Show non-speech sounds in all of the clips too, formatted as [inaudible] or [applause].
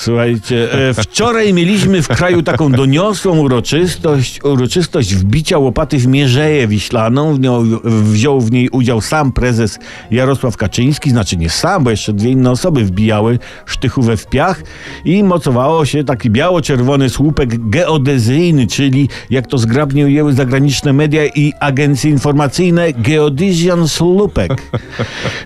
Słuchajcie, e, wczoraj mieliśmy w kraju taką doniosłą uroczystość, uroczystość wbicia łopaty w Mierzeję Wiślaną. W nią, wziął w niej udział sam prezes Jarosław Kaczyński, znaczy nie sam, bo jeszcze dwie inne osoby wbijały sztychówę w piach i mocowało się taki biało-czerwony słupek geodezyjny, czyli jak to zgrabnie ujęły zagraniczne media i agencje informacyjne, geodesian słupek.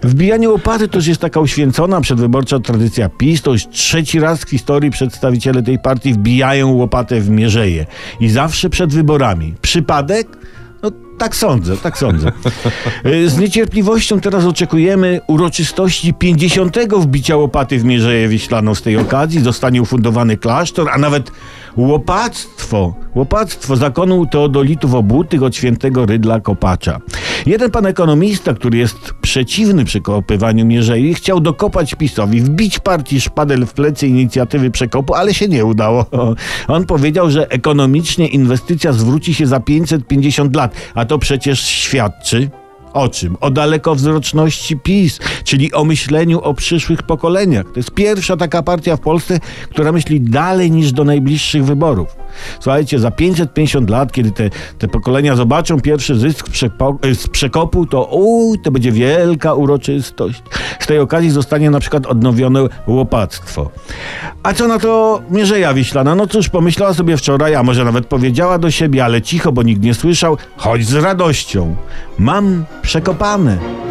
Wbijanie łopaty to już jest taka uświęcona przedwyborcza tradycja PiS, to już trzeci raz w historii przedstawiciele tej partii wbijają łopatę w mierzeję. I zawsze przed wyborami. Przypadek? No tak sądzę, tak sądzę. [laughs] Y, Z niecierpliwością teraz oczekujemy uroczystości 50. wbicia łopaty w Mierzeję Wiślaną z tej okazji. Zostanie ufundowany klasztor, a nawet łopactwo, łopactwo zakonu teodolitów obutych od świętego Rydla Kopacza. Jeden pan ekonomista, który jest przeciwny przekopywaniu Mierzei, chciał dokopać PiSowi, wbić partii szpadel w plecy inicjatywy przekopu, ale się nie udało. On powiedział, że ekonomicznie inwestycja zwróci się za 550 lat, a to przecież świadczy o czym? O dalekowzroczności PiS, czyli o myśleniu o przyszłych pokoleniach. To jest pierwsza taka partia w Polsce, która myśli dalej niż do najbliższych wyborów. Słuchajcie, za 550 lat, kiedy te, te pokolenia zobaczą pierwszy zysk przepo, z przekopu, to uj, to będzie wielka uroczystość. Z tej okazji zostanie na przykład odnowione łopactwo. A co na to Mierzeja Wiślana? No cóż, pomyślała sobie wczoraj, a może nawet powiedziała do siebie, ale cicho, bo nikt nie słyszał, chodź z radością. Mam przekopane.